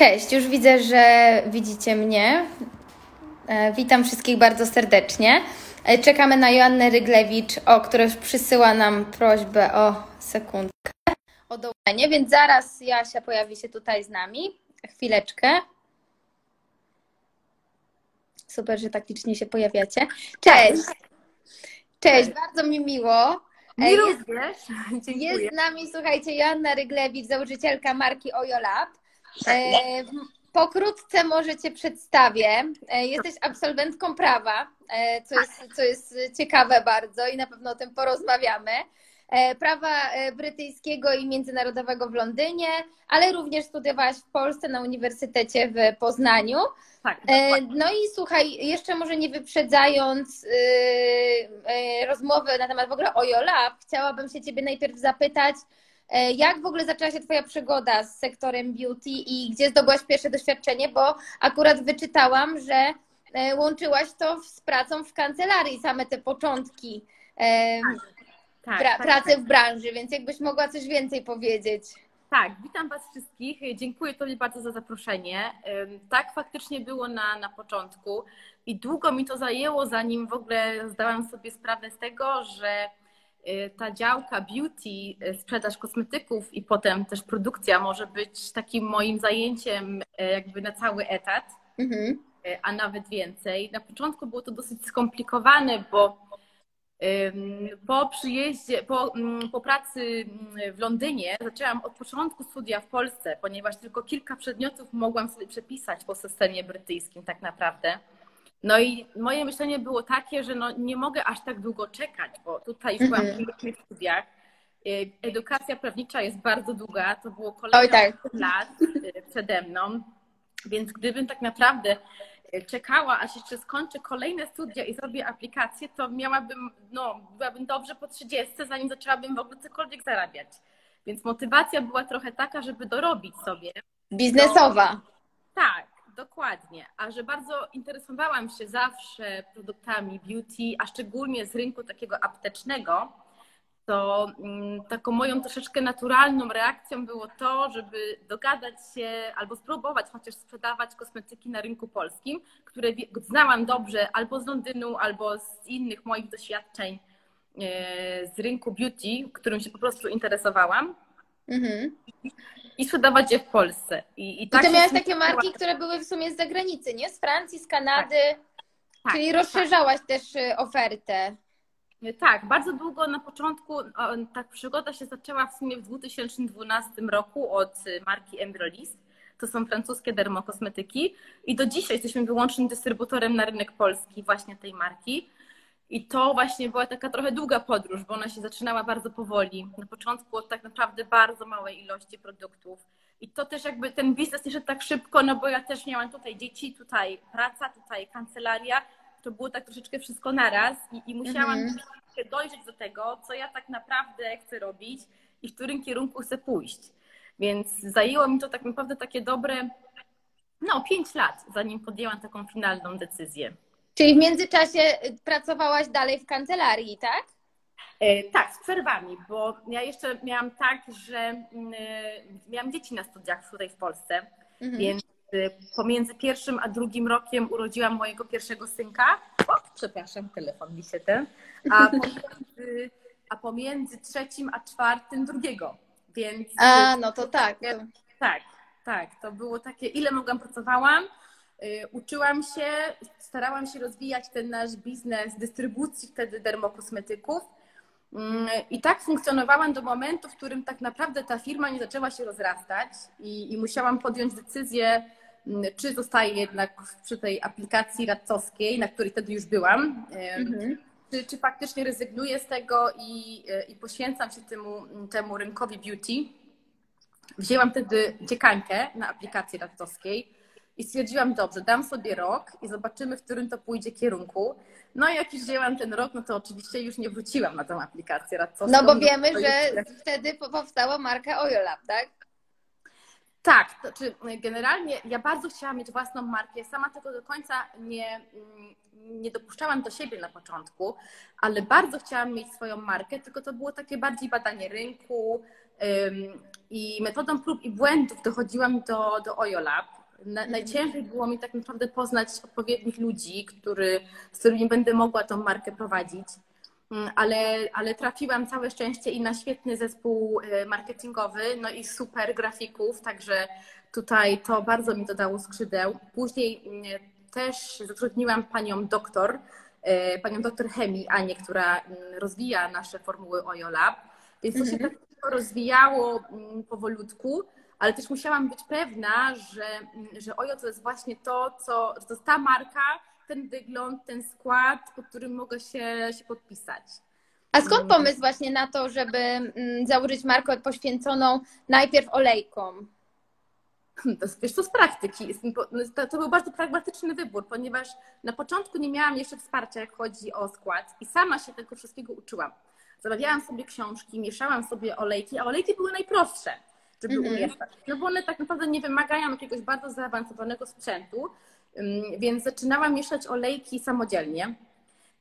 Cześć, już widzę, że widzicie mnie. E, Witam wszystkich bardzo serdecznie. E, Czekamy na Joannę Ryglewicz, o, która już przysyła nam prośbę o sekundkę, o dołączenie, więc zaraz Jasia pojawi się tutaj z nami. Chwileczkę. Super, że tak licznie się pojawiacie. Cześć! Cześć, bardzo mi miło. E, Mi Jest, również. Dziękuję. jest z nami, słuchajcie, Joanna Ryglewicz, założycielka marki Ojo Lab. W- Pokrótce może Cię przedstawię. E, Jesteś absolwentką prawa, e, co jest, co jest ciekawe bardzo i na pewno o tym porozmawiamy. E, Prawa e, brytyjskiego i międzynarodowego w Londynie, ale również studiowałaś w Polsce na Uniwersytecie w Poznaniu. Tak, E. No i słuchaj, jeszcze może nie wyprzedzając yy, yy, rozmowy na temat w ogóle Ojo Lab, chciałabym się Ciebie najpierw zapytać, e, jak w ogóle zaczęła się Twoja przygoda z sektorem beauty i gdzie zdobyłaś pierwsze doświadczenie, bo akurat wyczytałam, że e, łączyłaś to z pracą w kancelarii, same te początki e, tak, pra, tak, pracy tak, w branży, więc jakbyś mogła coś więcej powiedzieć. tak, witam Was wszystkich. Dziękuję Tobie bardzo za zaproszenie. Tak faktycznie było na, na początku i długo mi to zajęło, zanim w ogóle zdałam sobie sprawę z tego, że ta działka beauty, y, sprzedaż kosmetyków i potem też produkcja może być takim moim zajęciem y, jakby na cały etat. Mhm. a nawet więcej. Na początku było to dosyć skomplikowane, bo po przyjeździe, po, mm, po pracy mm, w Londynie zaczęłam od początku studia w Polsce, ponieważ tylko kilka przedmiotów mogłam sobie przepisać po systemie brytyjskim tak naprawdę. No i moje myślenie było takie, że no nie mogę aż tak długo czekać, bo tutaj już byłam Mhm. w różnych studiach. Y, Edukacja prawnicza jest bardzo długa, to było kolejne Oj, tak. 8 lat y, przede mną, więc gdybym tak naprawdę y, czekała, aż jeszcze skończę kolejne studia i zrobię aplikację, to miałabym, no, byłabym dobrze po 30, zanim zaczęłabym w ogóle cokolwiek zarabiać. Więc motywacja była trochę taka, żeby dorobić sobie. Biznesowa. Tak, dokładnie. A że bardzo interesowałam się zawsze produktami beauty, a szczególnie z rynku takiego aptecznego, to mm, taką moją troszeczkę naturalną reakcją było to, żeby dogadać się albo spróbować chociaż sprzedawać kosmetyki na rynku polskim, które znałam dobrze albo z Londynu, albo z innych moich doświadczeń e, z rynku beauty, którym się po prostu interesowałam Mhm. i sprzedawać je w Polsce. I, i I tak to się miałaś takie marki, które były w sumie z zagranicy, nie? Z Francji, z Kanady. Tak, Czyli tak. rozszerzałaś też y, ofertę. Tak, bardzo długo na początku o, ta przygoda się zaczęła w sumie w 2012 roku od y, marki Embryolist. To są francuskie dermokosmetyki i do dzisiaj jesteśmy wyłącznym dystrybutorem na rynek polski właśnie tej marki. I to właśnie była taka trochę długa podróż, bo ona się zaczynała bardzo powoli. Na początku od tak naprawdę bardzo małej ilości produktów. I to też jakby ten biznes nie szedł tak szybko, no bo ja też miałam tutaj dzieci, tutaj praca, tutaj kancelaria. To było tak troszeczkę wszystko naraz i, i musiałam Mhm. troszeczkę dojrzeć do tego, co ja tak naprawdę chcę robić i w którym kierunku chcę pójść. Więc zajęło mi to tak naprawdę takie dobre, no, pięć lat, zanim podjęłam taką finalną decyzję. Czyli w międzyczasie y, pracowałaś dalej w kancelarii, tak? E, Tak, z przerwami, bo ja jeszcze miałam tak, że mm, e, miałam dzieci na studiach tutaj w Polsce, Mhm. więc e, pomiędzy pierwszym a drugim rokiem urodziłam mojego pierwszego synka. O, przepraszam, telefon mi się ten. A pomiędzy, a pomiędzy trzecim a czwartym drugiego. Więc A, no to tak. Tak, tak. To było takie, ile mogłam pracowałam, y, uczyłam się, starałam się rozwijać ten nasz biznes dystrybucji wtedy dermokosmetyków. Mm, I tak funkcjonowałam do momentu, w którym tak naprawdę ta firma nie zaczęła się rozrastać i, i musiałam podjąć decyzję, mm, czy zostaję jednak przy tej aplikacji radcowskiej, na której wtedy już byłam, Mhm. czy, czy faktycznie rezygnuję z tego i, i poświęcam się temu, temu rynkowi beauty. Wzięłam wtedy dziekankę na aplikacji radcowskiej i stwierdziłam, dobrze, dam sobie rok i zobaczymy, w którym to pójdzie kierunku. No i jak już wzięłam ten rok, no to oczywiście już nie wróciłam na tę aplikację radcowską. No bo wiemy, że jest- wtedy po- powstała marka Ojo Lab, tak? Tak, to czy generalnie ja bardzo chciałam mieć własną markę. Sama tego do końca nie, nie dopuszczałam do siebie na początku, ale bardzo chciałam mieć swoją markę, tylko to było takie bardziej badanie rynku, I metodą prób i błędów dochodziłam do, do OjoLab. Na, najciężej było mi tak naprawdę poznać odpowiednich ludzi, który, z którymi będę mogła tą markę prowadzić. Mm, ale, ale trafiłam całe szczęście i na świetny zespół e, marketingowy, no i super grafików, także tutaj to bardzo mi dodało skrzydeł. Później mm, też zatrudniłam panią doktor, e, panią doktor chemii Anię, która mm, rozwija nasze formuły OjoLab, więc to się mhm. tak rozwijało powolutku, ale też musiałam być pewna, że, że Ojo to jest właśnie to, co, że to jest ta marka, ten wygląd, ten skład, pod którym mogę się, się podpisać. A skąd pomysł właśnie na to, żeby mm, założyć markę poświęconą najpierw olejkom? To wiesz, to z praktyki. To, to, był bardzo pragmatyczny wybór, ponieważ na początku nie miałam jeszcze wsparcia, jak chodzi o skład i sama się tego wszystkiego uczyłam. Zamawiałam sobie książki, mieszałam sobie olejki, a olejki były najprostsze, żeby mm -hmm. umieszczać. No bo one tak naprawdę nie wymagają jakiegoś bardzo zaawansowanego sprzętu, więc zaczynałam mieszać olejki samodzielnie,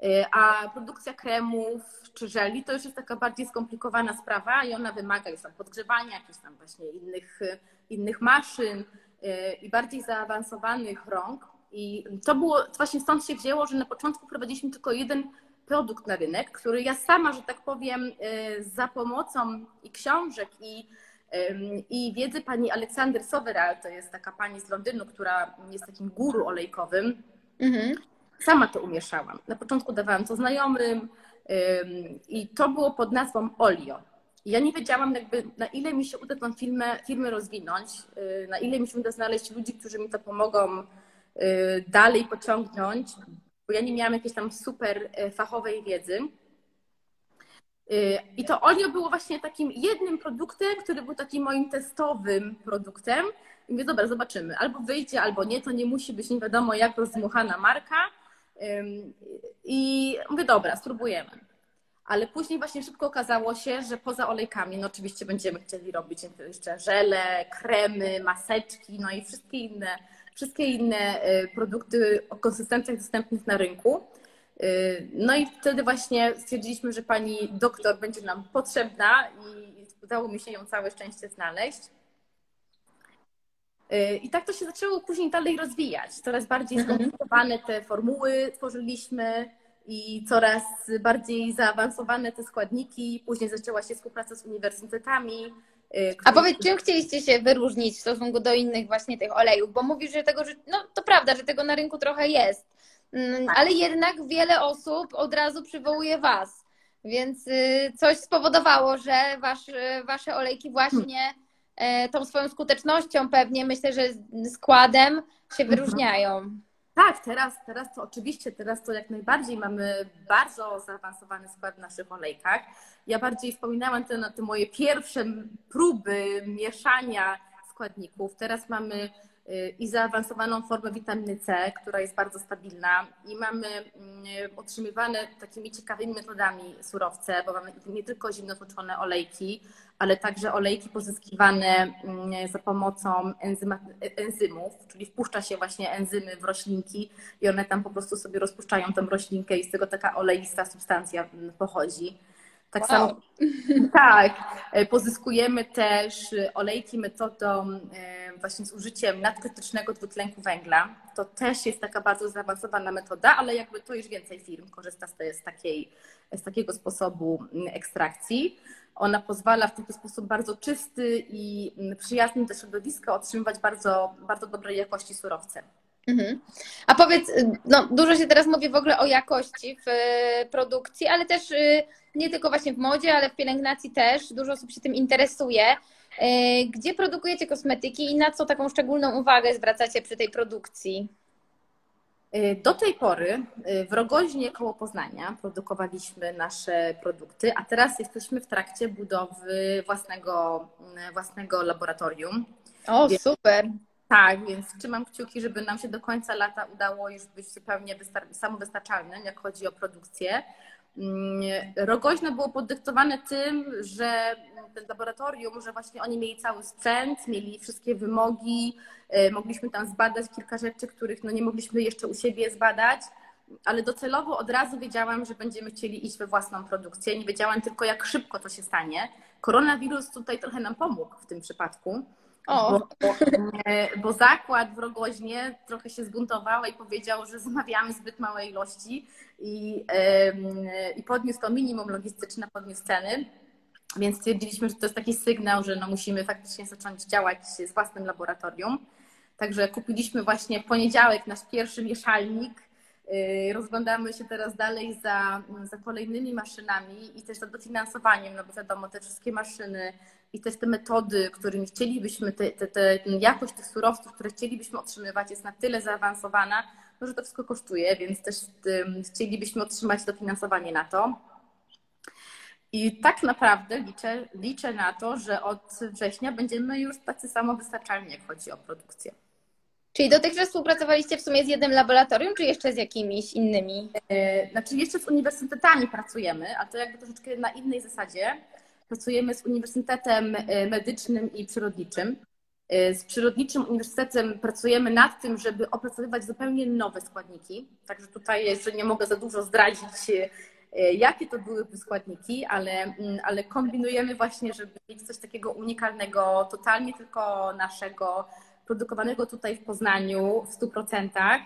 y, a produkcja kremów czy żeli to już jest taka bardziej skomplikowana sprawa i ona wymaga już tam podgrzewania, jakichś tam właśnie innych, innych maszyn y, i bardziej zaawansowanych rąk. I to było, właśnie stąd się wzięło, że na początku prowadziliśmy tylko jeden produkt na rynek, który ja sama, że tak powiem, y, za pomocą i książek, i i wiedzy pani Aleksander Soveral, to jest taka pani z Londynu, która jest takim guru olejkowym, mhm. sama to umieszałam. Na początku dawałam to znajomym i to było pod nazwą Olio. Ja nie wiedziałam, jakby, na ile mi się uda tą firmę, firmę rozwinąć, y, na ile mi się uda znaleźć ludzi, którzy mi to pomogą y, dalej pociągnąć, bo ja nie miałam jakiejś tam super y, fachowej wiedzy. I to olio było właśnie takim jednym produktem, który był takim moim testowym produktem. I mówię, dobra, zobaczymy. Albo wyjdzie, albo nie, to nie musi być nie wiadomo jak rozdmuchana marka. I mówię, dobra, spróbujemy. Ale później właśnie szybko okazało się, że poza olejkami, no oczywiście będziemy chcieli robić jeszcze żele, kremy, maseczki, no i wszystkie inne, wszystkie inne y, produkty o konsystencjach dostępnych na rynku. Y, no i wtedy właśnie stwierdziliśmy, że pani doktor będzie nam potrzebna i udało mi się ją całe szczęście znaleźć. Y, I tak to się zaczęło później dalej rozwijać. Coraz bardziej mhm. skomplikowane te formuły tworzyliśmy i coraz bardziej zaawansowane te składniki. Później zaczęła się współpraca z uniwersytetami. Y, A powiedz, czym chcieliście się wyróżnić w stosunku do innych właśnie tych olejów? Bo mówisz, że tego, że no to prawda, że tego na rynku trochę jest. Mm, tak. ale jednak wiele osób od razu przywołuje Was. Więc y, coś spowodowało, że wasz, y, wasze olejki właśnie e, tą swoją skutecznością pewnie, myślę, że składem się mhm. wyróżniają. Tak, teraz, teraz to oczywiście, teraz to jak najbardziej mamy bardzo zaawansowany skład w naszych olejkach. Ja bardziej wspominałam te, te moje pierwsze próby mieszania składników. Teraz mamy i zaawansowaną formę witaminy C, która jest bardzo stabilna i mamy mm, otrzymywane takimi ciekawymi metodami surowce, bo mamy nie tylko zimnotoczone olejki, ale także olejki pozyskiwane mm, za pomocą enzyma, enzymów, czyli wpuszcza się właśnie enzymy w roślinki i one tam po prostu sobie rozpuszczają tę roślinkę i z tego taka oleista substancja pochodzi. Tak wow. samo. Tak. E, pozyskujemy też olejki metodą e, właśnie z użyciem nadkrytycznego dwutlenku węgla. To też jest taka bardzo zaawansowana metoda, ale jakby to już więcej firm korzysta z, takiej, z takiego sposobu ekstrakcji. Ona pozwala w taki sposób bardzo czysty i przyjazny do środowiska otrzymywać bardzo, bardzo dobrej jakości surowce. Mhm. A powiedz, no, dużo się teraz mówi w ogóle o jakości w e, produkcji, ale też y, nie tylko właśnie w modzie, ale w pielęgnacji też. Dużo osób się tym interesuje. Gdzie produkujecie kosmetyki i na co taką szczególną uwagę zwracacie przy tej produkcji? Do tej pory w Rogoźnie koło Poznania produkowaliśmy nasze produkty, a teraz jesteśmy w trakcie budowy własnego, własnego laboratorium. O, super! Tak, więc trzymam kciuki, żeby nam się do końca lata udało już być zupełnie wystar- samowystarczalnym, jak chodzi o produkcję. Mm, Rogoźne było podyktowane tym, że ten laboratorium, że właśnie oni mieli cały sprzęt, mieli wszystkie wymogi, y, mogliśmy tam zbadać kilka rzeczy, których no nie mogliśmy jeszcze u siebie zbadać. ale docelowo od razu wiedziałam, że będziemy chcieli iść we własną produkcję. Nie wiedziałam tylko, jak szybko to się stanie. Koronawirus tutaj trochę nam pomógł w tym przypadku. O. Bo, bo, bo zakład w Rogoźnie trochę się zbuntował i powiedział, że zamawiamy zbyt małe ilości i, i podniósł to minimum logistyczne, podniósł ceny. Więc stwierdziliśmy, że to jest taki sygnał, że no musimy faktycznie zacząć działać z własnym laboratorium. Także kupiliśmy właśnie w poniedziałek nasz pierwszy mieszalnik. Y, rozglądamy się teraz dalej za, za kolejnymi maszynami i też za dofinansowaniem, no bo wiadomo, te wszystkie maszyny i też te metody, którymi chcielibyśmy, te, te, te, jakość tych surowców, które chcielibyśmy otrzymywać jest na tyle zaawansowana, no, że to wszystko kosztuje, więc też chcielibyśmy otrzymać dofinansowanie na to. I tak naprawdę liczę, liczę na to, że od września będziemy już tacy samowystarczalni, jak chodzi o produkcję. Czyli dotychczas współpracowaliście w sumie z jednym laboratorium, czy jeszcze z jakimiś innymi? E, znaczy jeszcze z uniwersytetami pracujemy, a to jakby troszeczkę na innej zasadzie. Pracujemy z Uniwersytetem e, Medycznym i Przyrodniczym. E, z Przyrodniczym Uniwersytetem pracujemy nad tym, żeby opracowywać zupełnie nowe składniki. Także tutaj jeszcze nie mogę za dużo zdradzić, jakie to byłyby składniki, ale, mm, ale kombinujemy właśnie, żeby mieć coś takiego unikalnego, totalnie tylko naszego produkowanego tutaj w Poznaniu w 100%.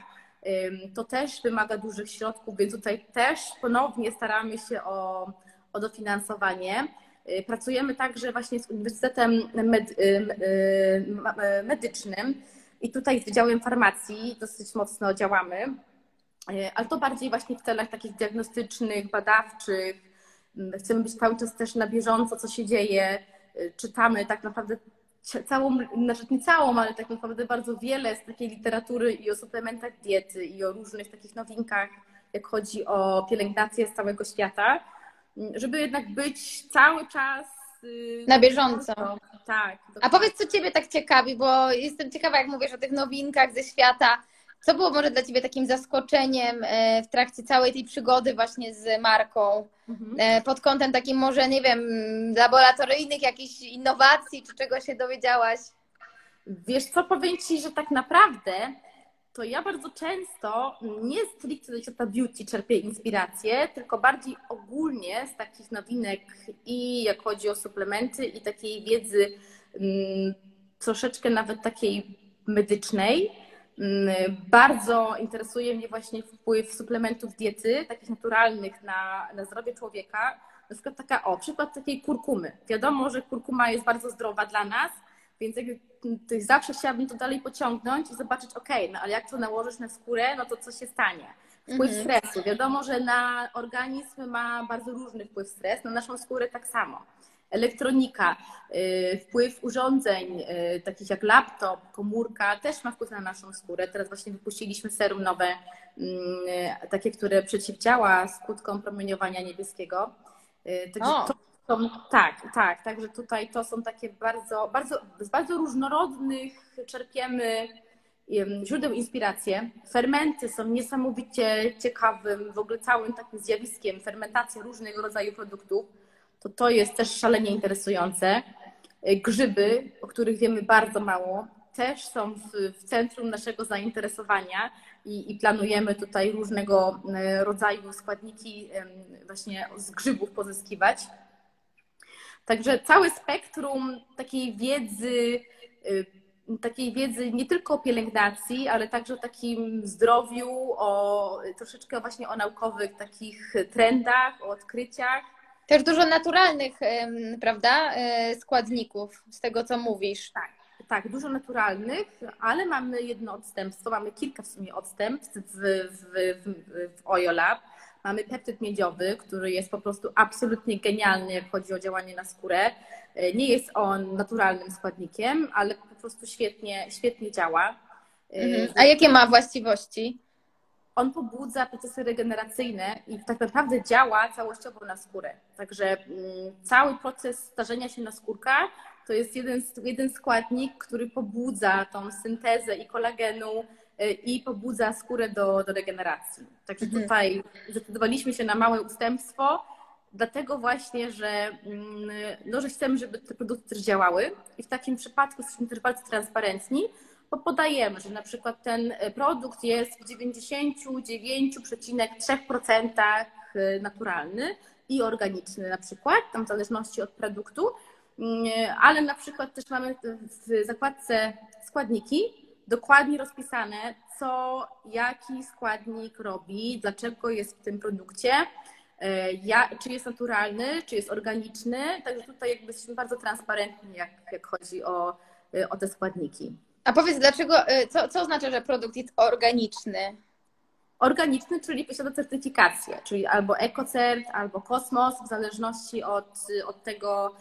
To też wymaga dużych środków, więc tutaj też ponownie staramy się o, o dofinansowanie. Y, pracujemy także właśnie z Uniwersytetem y, y, Medycznym i tutaj z Wydziałem Farmacji dosyć mocno działamy, ale to bardziej właśnie w celach takich diagnostycznych, badawczych. Chcemy być cały czas też na bieżąco, co się dzieje. Czytamy tak naprawdę całą, znaczy nie całą, ale tak naprawdę bardzo wiele z takiej literatury i o suplementach diety i o różnych takich nowinkach, jak chodzi o pielęgnację z całego świata, żeby jednak być cały czas y, na bieżąco. Tak. A powiedz, co Ciebie tak ciekawi, bo jestem ciekawa, jak mówisz o tych nowinkach ze świata. Co było może dla Ciebie takim zaskoczeniem e, w trakcie całej tej przygody właśnie z marką? Mhm. E, pod kątem takim może, nie wiem, laboratoryjnych jakichś innowacji, czy czego się dowiedziałaś? Wiesz co, powiem Ci, że tak naprawdę to ja bardzo często nie stricte do świata beauty czerpię inspirację, tylko bardziej ogólnie z takich nowinek i jak chodzi o suplementy i takiej wiedzy mm, troszeczkę nawet takiej medycznej, Mm, bardzo interesuje mnie właśnie wpływ suplementów diety, takich naturalnych na, na zdrowie człowieka. Na przykład taka, o, przykład takiej kurkumy. Wiadomo, że kurkuma jest bardzo zdrowa dla nas, więc jakby zawsze chciałabym to dalej pociągnąć i zobaczyć, ok, no ale jak to nałożysz na skórę, no to co się stanie? Wpływ mhm. stresu. Wiadomo, że na organizm ma bardzo różny wpływ stres, na naszą skórę tak samo elektronika, y, wpływ urządzeń y, takich jak laptop, komórka też ma wpływ na naszą skórę. Teraz właśnie wypuściliśmy serum nowe, mm, takie, które przeciwdziała skutkom promieniowania niebieskiego. Y, także to są, tak, tak, także tutaj to są takie bardzo, bardzo, z bardzo różnorodnych czerpiemy źródeł inspiracji. Fermenty są niesamowicie ciekawym w ogóle całym takim zjawiskiem, fermentacja różnego rodzaju produktów to to jest też szalenie interesujące. Grzyby, o których wiemy bardzo mało, też są w, w centrum naszego zainteresowania i, i, planujemy tutaj różnego e, rodzaju składniki właśnie z grzybów pozyskiwać. Także całe spektrum takiej wiedzy, e, takiej wiedzy nie tylko o pielęgnacji, ale także o takim zdrowiu, o troszeczkę właśnie o naukowych takich trendach, o odkryciach też dużo naturalnych, prawda, e, składników z tego, co mówisz. Tak, tak, dużo naturalnych, ale mamy jedno odstępstwo, mamy kilka w sumie odstępstw w, w, w, w. Mamy peptyd miedziowy, który jest po prostu absolutnie genialny, jak chodzi o działanie na skórę. E, nie jest on naturalnym składnikiem, ale po prostu świetnie, świetnie działa. E, mhm. A jakie ma właściwości? on pobudza procesy regeneracyjne i tak naprawdę działa całościowo na skórę. Także mm, cały proces starzenia się na skórka to jest jeden, jeden składnik, który pobudza tą syntezę i kolagenu i pobudza skórę do, do regeneracji. Także mhm. tutaj zdecydowaliśmy się na małe ustępstwo, dlatego właśnie, że, mm, no, że chcemy, żeby te produkty też działały i w takim przypadku jesteśmy też bardzo transparentni, podajemy, że na przykład ten produkt jest w 99,3% naturalny i organiczny na przykład, tam w zależności od produktu, mm, ale na przykład też mamy w zakładce składniki dokładnie rozpisane, co jaki składnik robi, dlaczego jest w tym produkcie, e, ja, czy jest naturalny, czy jest organiczny. Także tutaj jakby jesteśmy bardzo transparentni, jak, jak chodzi o, e, o te składniki. A powiedz, dlaczego, e, co, co oznacza, że produkt jest organiczny? Organiczny, czyli posiada certyfikację, czyli albo EcoCert, albo Kosmos, w zależności od, od tego,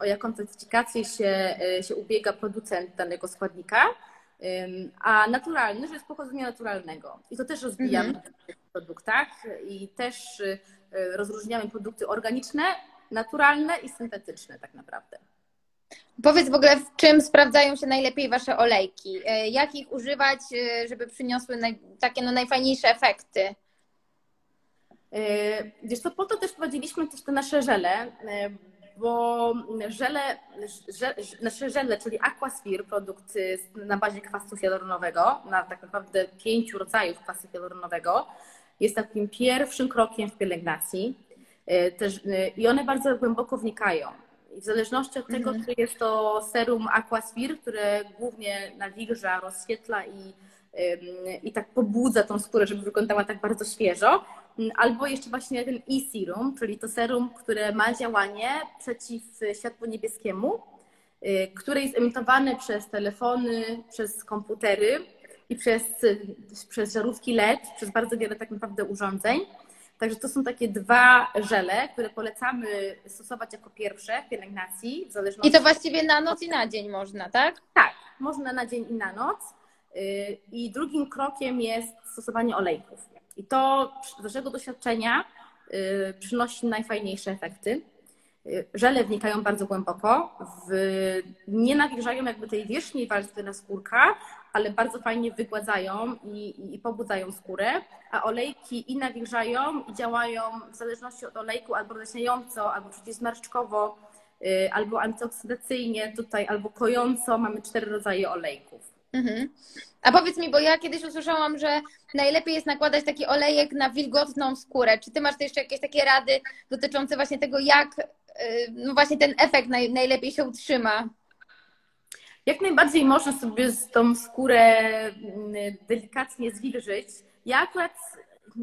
o jaką certyfikację się, się ubiega producent danego składnika a naturalny, że jest pochodzenia naturalnego. I to też rozwijamy mhm. w tych produktach i też y, rozróżniamy produkty organiczne, naturalne i syntetyczne tak naprawdę. Powiedz w ogóle, w czym sprawdzają się najlepiej Wasze olejki? E, jak ich używać, e, żeby przyniosły naj, takie no, najfajniejsze efekty? E, wiesz co, po to też prowadziliśmy też te nasze żele, bo żele, żele, nasze żele, czyli Aquasphere, produkt na bazie kwasu hialuronowego, na tak naprawdę pięciu rodzajów kwasu hialuronowego, jest takim pierwszym krokiem w pielęgnacji. E, też, e, I one bardzo głęboko wnikają. I w zależności od tego, mhm. czy jest to serum Aquasphere, które głównie nawilża, rozświetla i, i tak pobudza tą skórę, żeby wyglądała tak bardzo świeżo, albo jeszcze właśnie ten e-serum, czyli to serum, które ma działanie przeciw światłu niebieskiemu, y, które jest emitowane przez telefony, przez komputery i przez, przez żarówki LED, przez bardzo wiele tak naprawdę urządzeń. Także to są takie dwa żele, które polecamy stosować jako pierwsze w pielęgnacji. W zależności I to właściwie na noc i na dzień można, tak? Tak, można na dzień i na noc. Y, I drugim krokiem jest stosowanie olejków. I to z naszego doświadczenia y, przynosi najfajniejsze efekty. Y, żele wnikają bardzo głęboko, w, nie nawilżają jakby tej wierzchniej warstwy na skórka, ale bardzo fajnie wygładzają i, i pobudzają skórę, a olejki i nawilżają i działają w zależności od olejku albo rozjaśniająco, albo przeciwzmarszczkowo, y, albo antyoksydacyjnie tutaj, albo kojąco. Mamy cztery rodzaje olejków. Mhm. A powiedz mi, bo ja kiedyś usłyszałam, że najlepiej jest nakładać taki olejek na wilgotną skórę. Czy ty masz jeszcze jakieś takie rady dotyczące właśnie tego, jak y, no właśnie ten efekt naj, najlepiej się utrzyma? Jak najbardziej można sobie z tą skórę mm, delikatnie zwilżyć. Ja akurat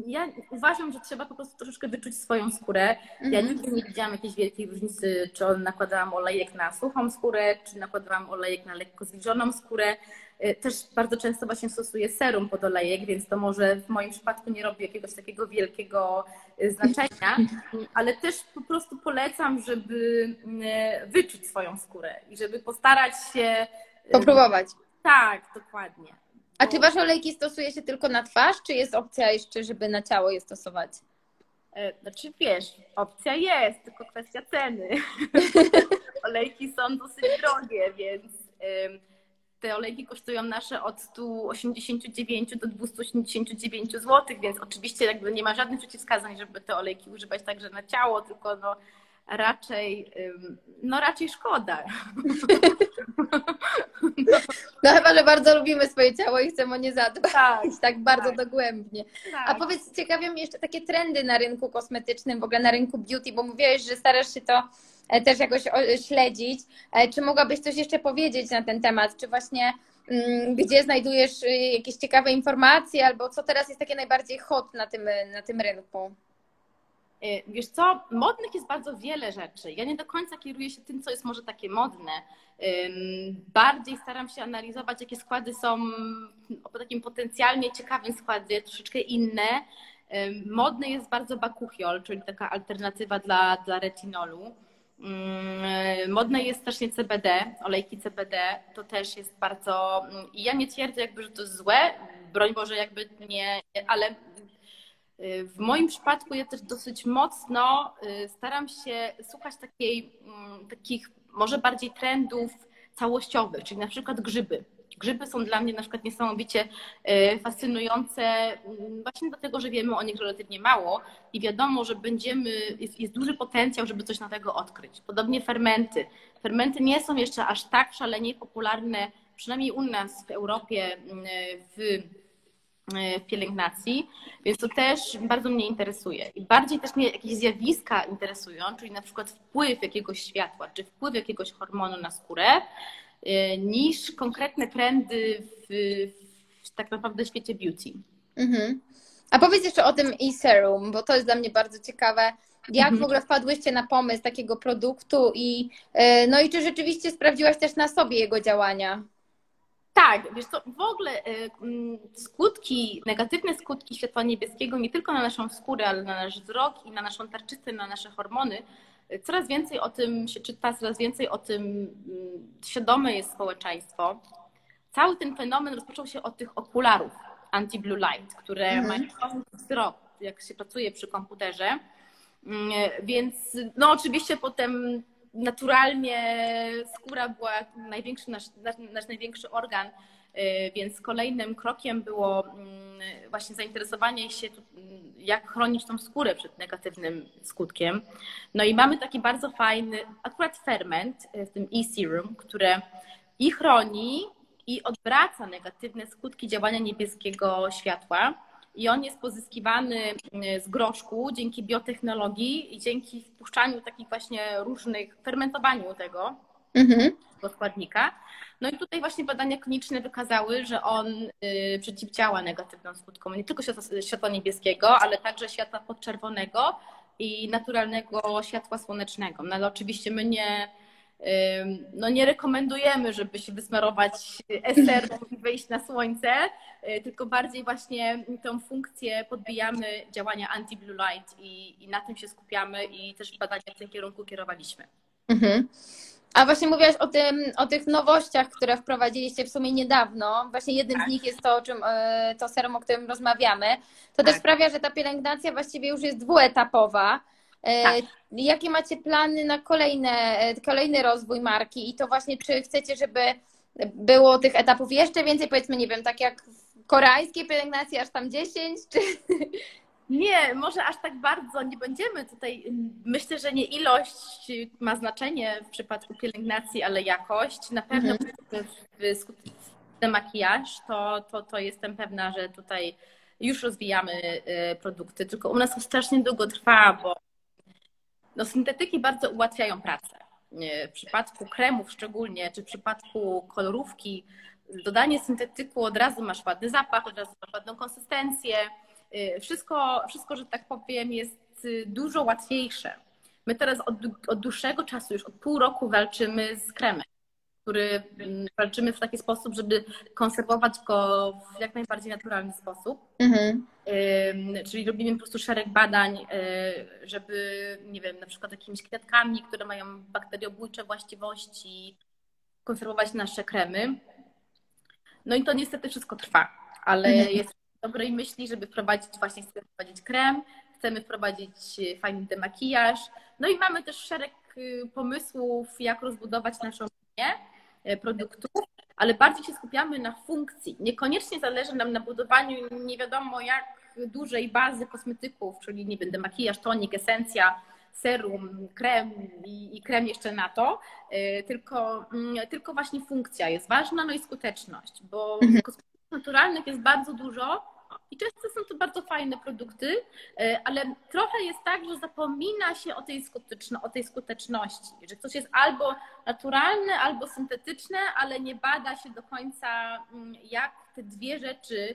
ja uważam, że trzeba po prostu troszeczkę wyczuć swoją skórę. Ja mhm. nigdy nie widziałam jakiejś wielkiej różnicy, czy nakładałam olejek na suchą skórę, czy nakładałam olejek na lekko zwilżoną skórę. Y, też bardzo często właśnie stosuję serum pod olejek, więc to może w moim przypadku nie robi jakiegoś takiego wielkiego y, znaczenia, ale też po prostu polecam, żeby y, wyczuć swoją skórę i żeby postarać się. Popróbować. Tak, dokładnie. A czy wasze olejki stosuje się tylko na twarz, czy jest opcja jeszcze, żeby na ciało je stosować? E, znaczy wiesz, opcja jest, tylko kwestia ceny. olejki są dosyć drogie, więc te olejki kosztują nasze od 189 do 289 zł, więc oczywiście jakby nie ma żadnych przeciwwskazań, żeby te olejki używać także na ciało, tylko no raczej, no raczej szkoda. No chyba, że bardzo lubimy swoje ciało i chcemy o nie zadbać tak, tak bardzo tak. dogłębnie. Tak. A powiedz, ciekawią mnie jeszcze takie trendy na rynku kosmetycznym, w ogóle na rynku beauty, bo mówiłeś, że starasz się to też jakoś śledzić. E, czy mogłabyś coś jeszcze powiedzieć na ten temat? Czy właśnie mm, gdzie znajdujesz y, jakieś ciekawe informacje, albo co teraz jest takie najbardziej hot na tym, na tym rynku? E, wiesz co, modnych jest bardzo wiele rzeczy. Ja nie do końca kieruję się tym, co jest może takie modne. Bardziej staram się analizować, jakie składy są o takim potencjalnie ciekawym składzie, troszeczkę inne. Modny jest bardzo bakuchiol, czyli taka alternatywa dla, dla retinolu. Modne jest strasznie CBD, olejki CBD, to też jest bardzo. I ja nie twierdzę, jakby, że to jest złe, broń Boże, jakby nie, ale w moim przypadku ja też dosyć mocno y, staram się słuchać takiej, mm, takich może bardziej trendów całościowych, czyli na przykład grzyby. Grzyby są dla mnie na przykład niesamowicie y, fascynujące mm, właśnie dlatego, że wiemy o nich relatywnie mało i wiadomo, że będziemy, jest, jest duży potencjał, żeby coś nowego odkryć. Podobnie fermenty. Fermenty nie są jeszcze aż tak szalenie popularne przynajmniej u nas w Europie, w w pielęgnacji, więc to też bardzo mnie interesuje. I bardziej też mnie jakieś zjawiska interesują, czyli na przykład wpływ jakiegoś światła, czy wpływ jakiegoś hormonu na skórę, y, niż konkretne trendy w, w tak naprawdę świecie beauty. Mhm. A powiedz jeszcze o tym e-serum, bo to jest dla mnie bardzo ciekawe. Jak mhm. w ogóle wpadłyście na pomysł takiego produktu i y, no i czy rzeczywiście sprawdziłaś też na sobie jego działania? Tak, wiesz co, w ogóle y, skutki, negatywne skutki światła niebieskiego nie tylko na naszą skórę, ale na nasz wzrok i na naszą tarczycę, na nasze hormony, y, coraz więcej o tym się czyta, coraz więcej o tym mm, świadome jest społeczeństwo. Cały ten fenomen rozpoczął się od tych okularów anti-blue light, które mhm. mają wzrok, jak się pracuje przy komputerze. Mm, więc no oczywiście potem naturalnie skóra była największy, nasz, nasz największy organ, więc kolejnym krokiem było mm, właśnie zainteresowanie się, jak chronić tą skórę przed negatywnym skutkiem. No i mamy taki bardzo fajny, akurat ferment y, w tym e-serum, które i chroni, i odwraca negatywne skutki działania niebieskiego światła i on jest pozyskiwany mm, z groszku dzięki biotechnologii i dzięki wpuszczaniu takich właśnie różnych, fermentowaniu tego mhm. składnika. No i tutaj właśnie badania kliniczne wykazały, że on y, przeciwdziała negatywnym skutkom nie tylko światła, światła niebieskiego, ale także światła podczerwonego i naturalnego światła słonecznego. No ale oczywiście my nie, no nie rekomendujemy, żeby się wysmarować eserem i wyjść na słońce, y, tylko bardziej właśnie tą funkcję podbijamy działania anti-blue light i, i na tym się skupiamy i też badania w tym kierunku kierowaliśmy. Mhm. A właśnie mówiłaś o, tym, o tych nowościach, które wprowadziliście w sumie niedawno. Właśnie jednym tak. z nich jest to, o czym, y, to serum, o którym rozmawiamy. To tak. też sprawia, że ta pielęgnacja właściwie już jest dwuetapowa. E, tak. Jakie macie plany na kolejne, e, kolejny rozwój marki i to właśnie, czy chcecie, żeby było tych etapów jeszcze więcej, powiedzmy, nie wiem, tak jak w koreańskiej pielęgnacji, aż tam 10, czy... Nie, może aż tak bardzo nie będziemy tutaj. Myślę, że nie ilość ma znaczenie w przypadku pielęgnacji, ale jakość. Na pewno mhm. w, makijaż, to, to, to jestem pewna, że tutaj już rozwijamy y, produkty, tylko u nas to strasznie długo trwa, bo no, syntetyki bardzo ułatwiają pracę. W przypadku kremów szczególnie, czy w przypadku kolorówki, dodanie syntetyku od razu masz ładny zapach, od razu masz ładną konsystencję. Y, wszystko, wszystko że tak powiem, jest y, dużo łatwiejsze. My teraz od, od dłuższego czasu, już od pół roku walczymy z kremem który mm, walczymy w taki sposób, żeby konserwować go w jak najbardziej naturalny sposób. Mhm. Czyli robimy po prostu szereg badań, y, żeby, nie wiem, na przykład jakimiś kwiatkami, które mają bakteriobójcze właściwości, konserwować nasze kremy. No i to niestety wszystko trwa, ale mhm. jest dobrej myśli, żeby wprowadzić, właśnie chcemy wprowadzić krem, chcemy wprowadzić fajny demakijaż. No i mamy też szereg y, pomysłów, jak rozbudować naszą linię E, produktów, ale bardziej się skupiamy na funkcji. Niekoniecznie zależy nam na budowaniu nie wiadomo jak dużej bazy kosmetyków, czyli nie będę makijaż, tonik, esencja, serum, krem i, i, krem jeszcze na to, e, tylko, mm, tylko właśnie funkcja jest ważna, no i skuteczność, bo mhm. Naturalnych jest bardzo dużo, i często są to bardzo fajne produkty, e, ale trochę jest tak, że zapomina się o tej, skuteczno, o tej skuteczności, że coś jest albo naturalne, albo syntetyczne, ale nie bada się do końca, mm, jak te dwie rzeczy,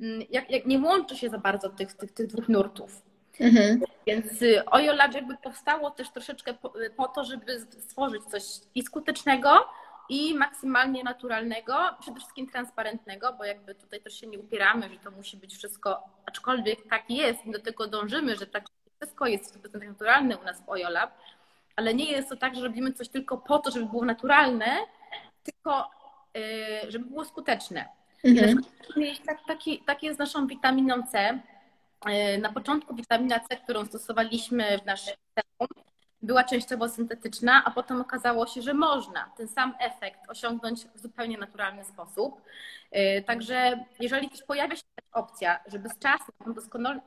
mm, jak, jak nie łączy się za bardzo tych, tych, tych dwóch nurtów. Mhm. Więc y, Ojo Lab jakby powstało też troszeczkę po, po to, żeby stworzyć coś i skutecznego, i maksymalnie naturalnego, przede wszystkim transparentnego, bo jakby tutaj też się nie upieramy, że to musi być wszystko, aczkolwiek tak jest, do tego dążymy, że tak wszystko jest 100% naturalne u nas w OjoLab, ale nie jest to tak, że robimy coś tylko po to, żeby było naturalne, tylko y, żeby było skuteczne. Mhm. Tak, taki, tak jest z naszą witaminą C. Y, na początku witamina C, którą stosowaliśmy w naszym była częściowo syntetyczna, a potem okazało się, że można ten sam efekt osiągnąć w zupełnie naturalny sposób. Y, także jeżeli też pojawia się opcja, żeby z czasem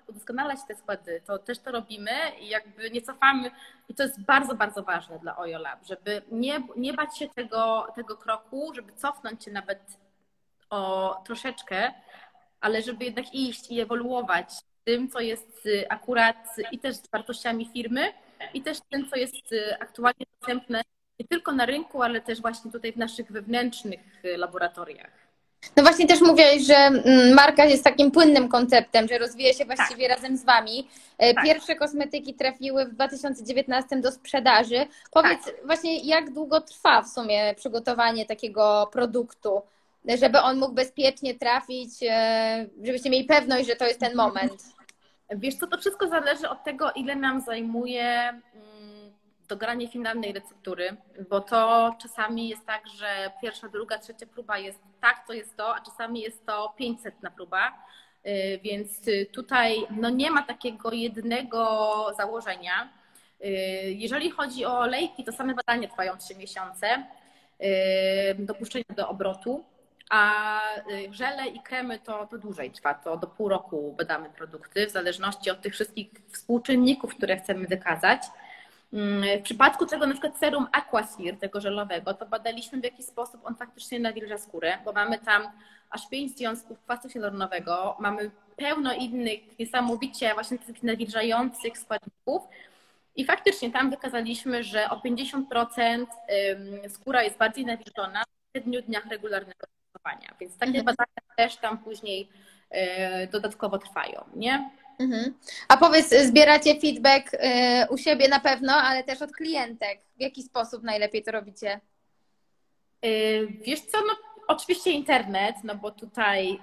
udoskonalać te składy, to też to robimy i jakby nie cofamy. I to jest bardzo, bardzo ważne dla Ojo Lab, żeby nie, nie bać się tego, tego kroku, żeby cofnąć się nawet o troszeczkę, ale żeby jednak iść i ewoluować tym, co jest akurat i też z wartościami firmy, i też tym, co jest aktualnie dostępne nie tylko na rynku, ale też właśnie tutaj w naszych wewnętrznych laboratoriach. No właśnie też mówiłeś, że mm, marka jest takim płynnym konceptem, że rozwija się właściwie tak. razem z Wami. E, tak. Pierwsze kosmetyki trafiły w 2019 do sprzedaży. Powiedz tak. właśnie, jak długo trwa w sumie przygotowanie takiego produktu, żeby on mógł bezpiecznie trafić, e, żebyście mieli pewność, że to jest ten moment? Wiesz co, to wszystko zależy od tego, ile nam zajmuje mm, dogranie finalnej receptury, bo to czasami jest tak, że pierwsza, druga, trzecia próba jest tak, to jest to, a czasami jest to 500 na próba. Y, więc tutaj no nie ma takiego jednego założenia. Y, jeżeli chodzi o olejki, to same badania trwają 3 miesiące, y, dopuszczenie do obrotu, a żele i kremy to, to dłużej trwa, to do pół roku badamy produkty, w zależności od tych wszystkich współczynników, które chcemy wykazać. Mm, w przypadku tego na przykład serum Aquasphere, tego żelowego, to badaliśmy w jaki sposób on faktycznie nawilża skórę, bo mamy tam aż pięć związków kwasu hialuronowego, mamy pełno innych niesamowicie właśnie tych nawilżających składników i faktycznie tam wykazaliśmy, że o 50% skóra jest bardziej nawilżona w 7 dniach regularnego więc takie mhm. badania też tam później e, dodatkowo trwają, nie? Mhm. A powiedz, zbieracie feedback y, u siebie na pewno, ale też od klientek. W jaki sposób najlepiej to robicie? Y, wiesz co, no oczywiście internet, no bo tutaj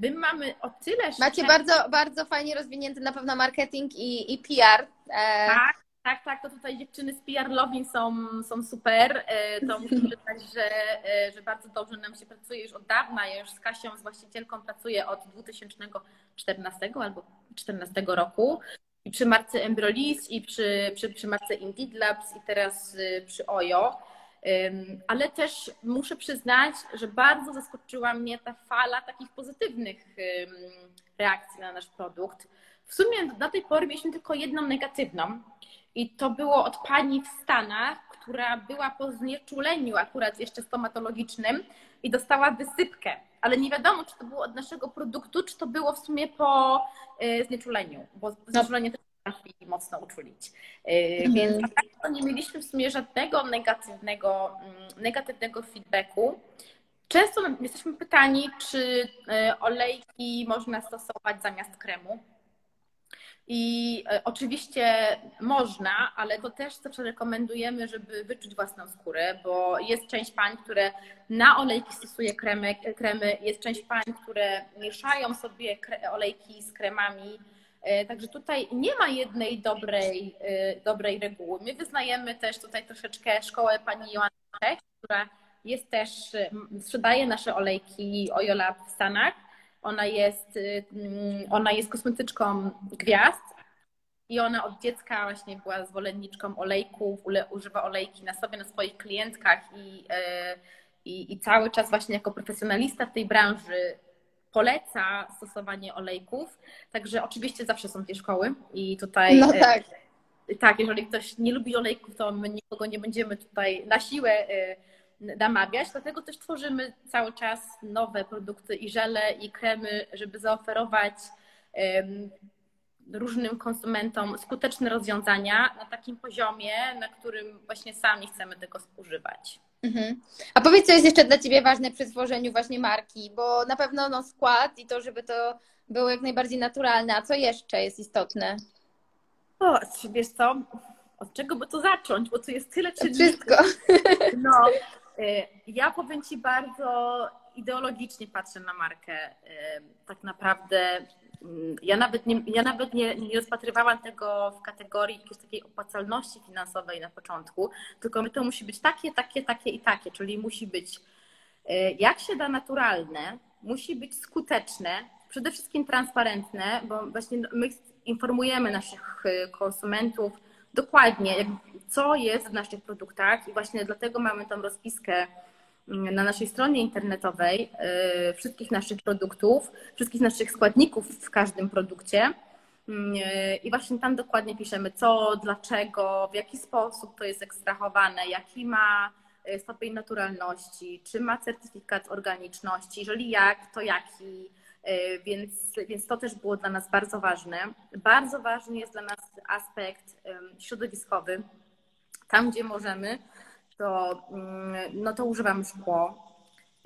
my mamy o tyle... Macie bardzo, bardzo fajnie rozwinięty na pewno marketing i, i PR. E, tak, tak, tak, to tutaj dziewczyny z PR Lovin są, są super. E, to muszę przyznać, że, e, że bardzo dobrze nam się pracuje już od dawna. Ja już z Kasią, z właścicielką pracuję od 2014 albo 2014 roku. I przy marce Embrolis, i przy, przy, przy marce Indeed Labs, i teraz y, przy OJO. Ale też muszę przyznać, że bardzo zaskoczyła mnie ta fala takich pozytywnych reakcji na nasz produkt. W sumie do tej pory mieliśmy tylko jedną negatywną, i to było od pani w Stanach, która była po znieczuleniu akurat jeszcze stomatologicznym i dostała wysypkę. Ale nie wiadomo, czy to było od naszego produktu, czy to było w sumie po y, znieczuleniu, bo no. znieczulenie też potrafi mocno uczulić. Y, mhm. Więc tak nie mieliśmy w sumie żadnego negatywnego, mm, negatywnego feedbacku. Często jesteśmy pytani, czy y, olejki można stosować zamiast kremu. I e, oczywiście można, ale to też zawsze rekomendujemy, żeby wyczuć własną skórę, bo jest część pań, które na olejki stosuje kremy, kremy jest część pań, które mieszają sobie olejki z kremami. E, także tutaj nie ma jednej dobrej, e, dobrej reguły. My wyznajemy też tutaj troszeczkę szkołę pani Joanny, która jest też, sprzedaje nasze olejki Ojola w Stanach ona jest, y, mm, ona jest kosmetyczką gwiazd i ona od dziecka właśnie była zwolenniczką olejków, używa olejki na sobie, na swoich klientkach i, y, i, i cały czas właśnie jako profesjonalista w tej branży poleca stosowanie olejków. Także oczywiście zawsze są te szkoły i tutaj. No y, tak. Tak, jeżeli ktoś nie lubi olejków, to my nikogo nie będziemy tutaj na siłę namawiać, dlatego też tworzymy cały czas nowe produkty i żele, i kremy, żeby zaoferować różnym konsumentom skuteczne rozwiązania na takim poziomie, na którym właśnie sami chcemy tego używać. Mhm. A powiedz, co jest jeszcze dla Ciebie ważne przy tworzeniu właśnie marki, bo na pewno no, skład i to, żeby to było jak najbardziej naturalne, a co jeszcze jest istotne? O, wiesz co, od czego by to zacząć, bo tu jest tyle czynników. Wszystko. No, ja powiem Ci bardzo ideologicznie patrzę na markę. Y, tak naprawdę mm, ja nawet, nie, ja nawet nie, nie rozpatrywałam tego w kategorii jakiejś takiej opłacalności finansowej na początku, tylko my to musi być takie, takie, takie i takie, czyli musi być y, jak się da naturalne, musi być skuteczne, przede wszystkim transparentne, bo właśnie my informujemy naszych konsumentów dokładnie, co jest w naszych produktach i właśnie dlatego mamy tą rozpiskę mm, na naszej stronie internetowej y, wszystkich naszych produktów, wszystkich naszych składników w każdym produkcie. Mm, y, I właśnie tam dokładnie piszemy co, dlaczego, w jaki sposób to jest ekstrahowane, jaki ma stopień naturalności, czy ma certyfikat organiczności, jeżeli jak, to jaki. Więc, więc to też było dla nas bardzo ważne. Bardzo ważny jest dla nas aspekt środowiskowy. Tam, gdzie możemy, to, mm, no to używamy szkło.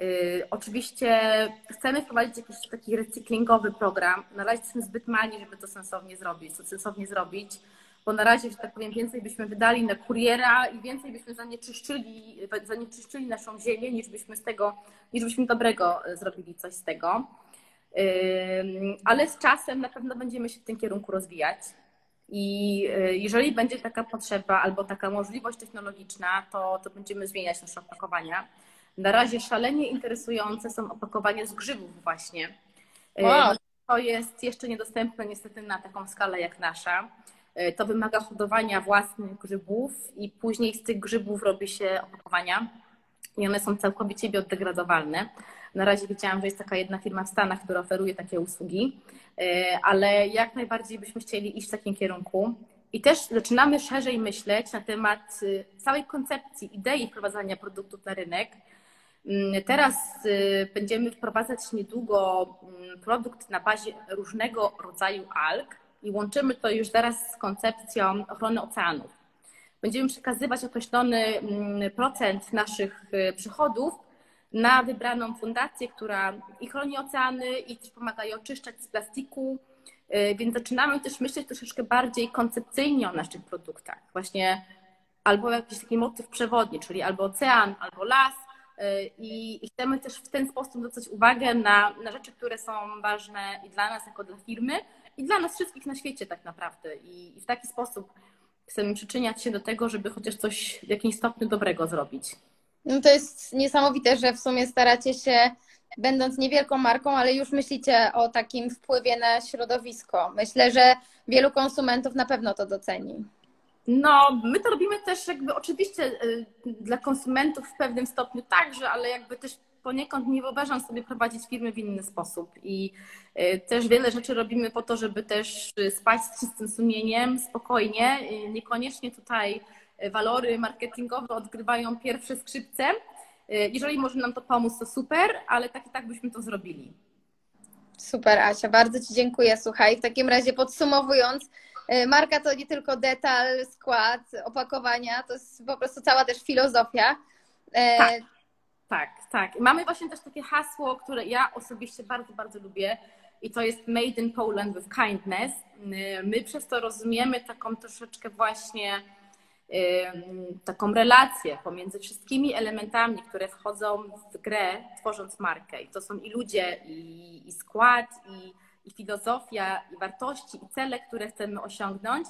Y, oczywiście chcemy wprowadzić jakiś taki recyklingowy program. Na razie jesteśmy zbyt mali, żeby to sensownie zrobić, to sensownie zrobić, bo na razie, że tak powiem, więcej byśmy wydali na kuriera i więcej byśmy zanieczyszczyli, zanieczyszczyli naszą ziemię, niż byśmy z tego, niż byśmy dobrego zrobili coś z tego. Ale z czasem na pewno będziemy się w tym kierunku rozwijać. I y, jeżeli będzie taka potrzeba albo taka możliwość technologiczna, to, to będziemy zmieniać nasze opakowania. Na razie szalenie interesujące są opakowania z grzybów właśnie. Y, wow. To jest jeszcze niedostępne niestety na taką skalę jak nasza. Y, to wymaga hodowania własnych grzybów i później z tych grzybów robi się opakowania i one są całkowicie biodegradowalne. Na razie widziałam, że jest taka jedna firma w Stanach, która oferuje takie usługi, e, ale jak najbardziej byśmy chcieli iść w takim kierunku. I też zaczynamy szerzej myśleć na temat y, całej koncepcji, idei wprowadzania produktów na rynek. Mm, teraz y, będziemy wprowadzać niedługo mm, produkt na bazie różnego rodzaju alg i łączymy to już teraz z koncepcją ochrony oceanów. Będziemy przekazywać określony mm, procent naszych y, przychodów na wybraną fundację, która i chroni oceany, i też pomaga je oczyszczać z plastiku. Y, więc zaczynamy też myśleć troszeczkę bardziej koncepcyjnie o naszych produktach. Właśnie albo jakiś taki motyw przewodni, czyli albo ocean, albo las. Y, I, chcemy też w ten sposób zwracać uwagę na, na rzeczy, które są ważne i dla nas, jako dla firmy, i dla nas wszystkich na świecie tak naprawdę. I, i w taki sposób chcemy przyczyniać się do tego, żeby chociaż coś w jakimś stopniu dobrego zrobić. No to jest niesamowite, że w sumie staracie się, będąc niewielką marką, ale już myślicie o takim wpływie na środowisko. Myślę, że wielu konsumentów na pewno to doceni. No, my to robimy też jakby oczywiście y, dla konsumentów w pewnym stopniu także, ale jakby też poniekąd nie wyobrażam sobie prowadzić firmy w inny sposób. I y, też wiele rzeczy robimy po to, żeby też spać z czystym sumieniem, spokojnie, y, niekoniecznie tutaj walory marketingowe odgrywają pierwsze skrzypce. Jeżeli może nam to pomóc, to super, ale tak i tak byśmy to zrobili. Super, Asia, bardzo Ci dziękuję. Słuchaj, w takim razie podsumowując, y, marka to nie tylko detal, skład, opakowania, to jest po prostu cała też filozofia. E, tak, tak, tak. Mamy właśnie też takie hasło, które ja osobiście bardzo, bardzo lubię i to jest Made in Poland with Kindness. My przez to rozumiemy taką troszeczkę właśnie taką relację pomiędzy wszystkimi elementami, które wchodzą w grę, tworząc markę. I to są i ludzie, i, i skład, i, i filozofia, i wartości, i cele, które chcemy osiągnąć.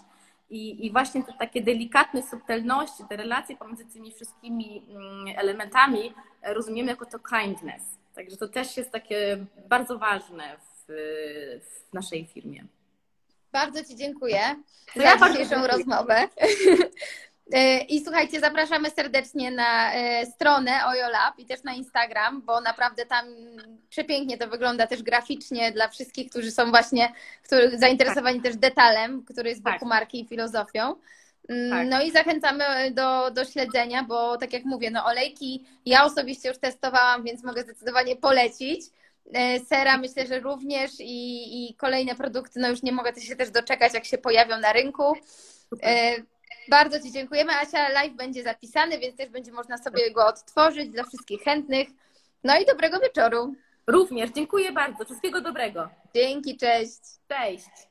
I, I, właśnie te takie delikatne subtelności, te relacje pomiędzy tymi wszystkimi mm, elementami rozumiemy jako to kindness. Także to też jest takie bardzo ważne w, w naszej firmie. Bardzo Ci dziękuję to za ja dzisiejszą rozmowę. E, I słuchajcie, zapraszamy serdecznie na e, stronę OjoLab i też na Instagram, bo naprawdę tam przepięknie to wygląda też graficznie dla wszystkich, którzy są właśnie którzy zainteresowani tak. też detalem, który jest wokół tak. marki i filozofią. Mm, tak. No i zachęcamy do, do śledzenia, bo tak jak mówię, no olejki ja osobiście już testowałam, więc mogę zdecydowanie polecić. E, sera myślę, że również i, i kolejne produkty, no już nie mogę się też doczekać, jak się pojawią na rynku. Super. Bardzo Ci dziękujemy. Asia, live będzie zapisany, więc też będzie można sobie go odtworzyć dla wszystkich chętnych. No i dobrego wieczoru. Również, dziękuję bardzo. Wszystkiego dobrego. Dzięki, cześć. Cześć.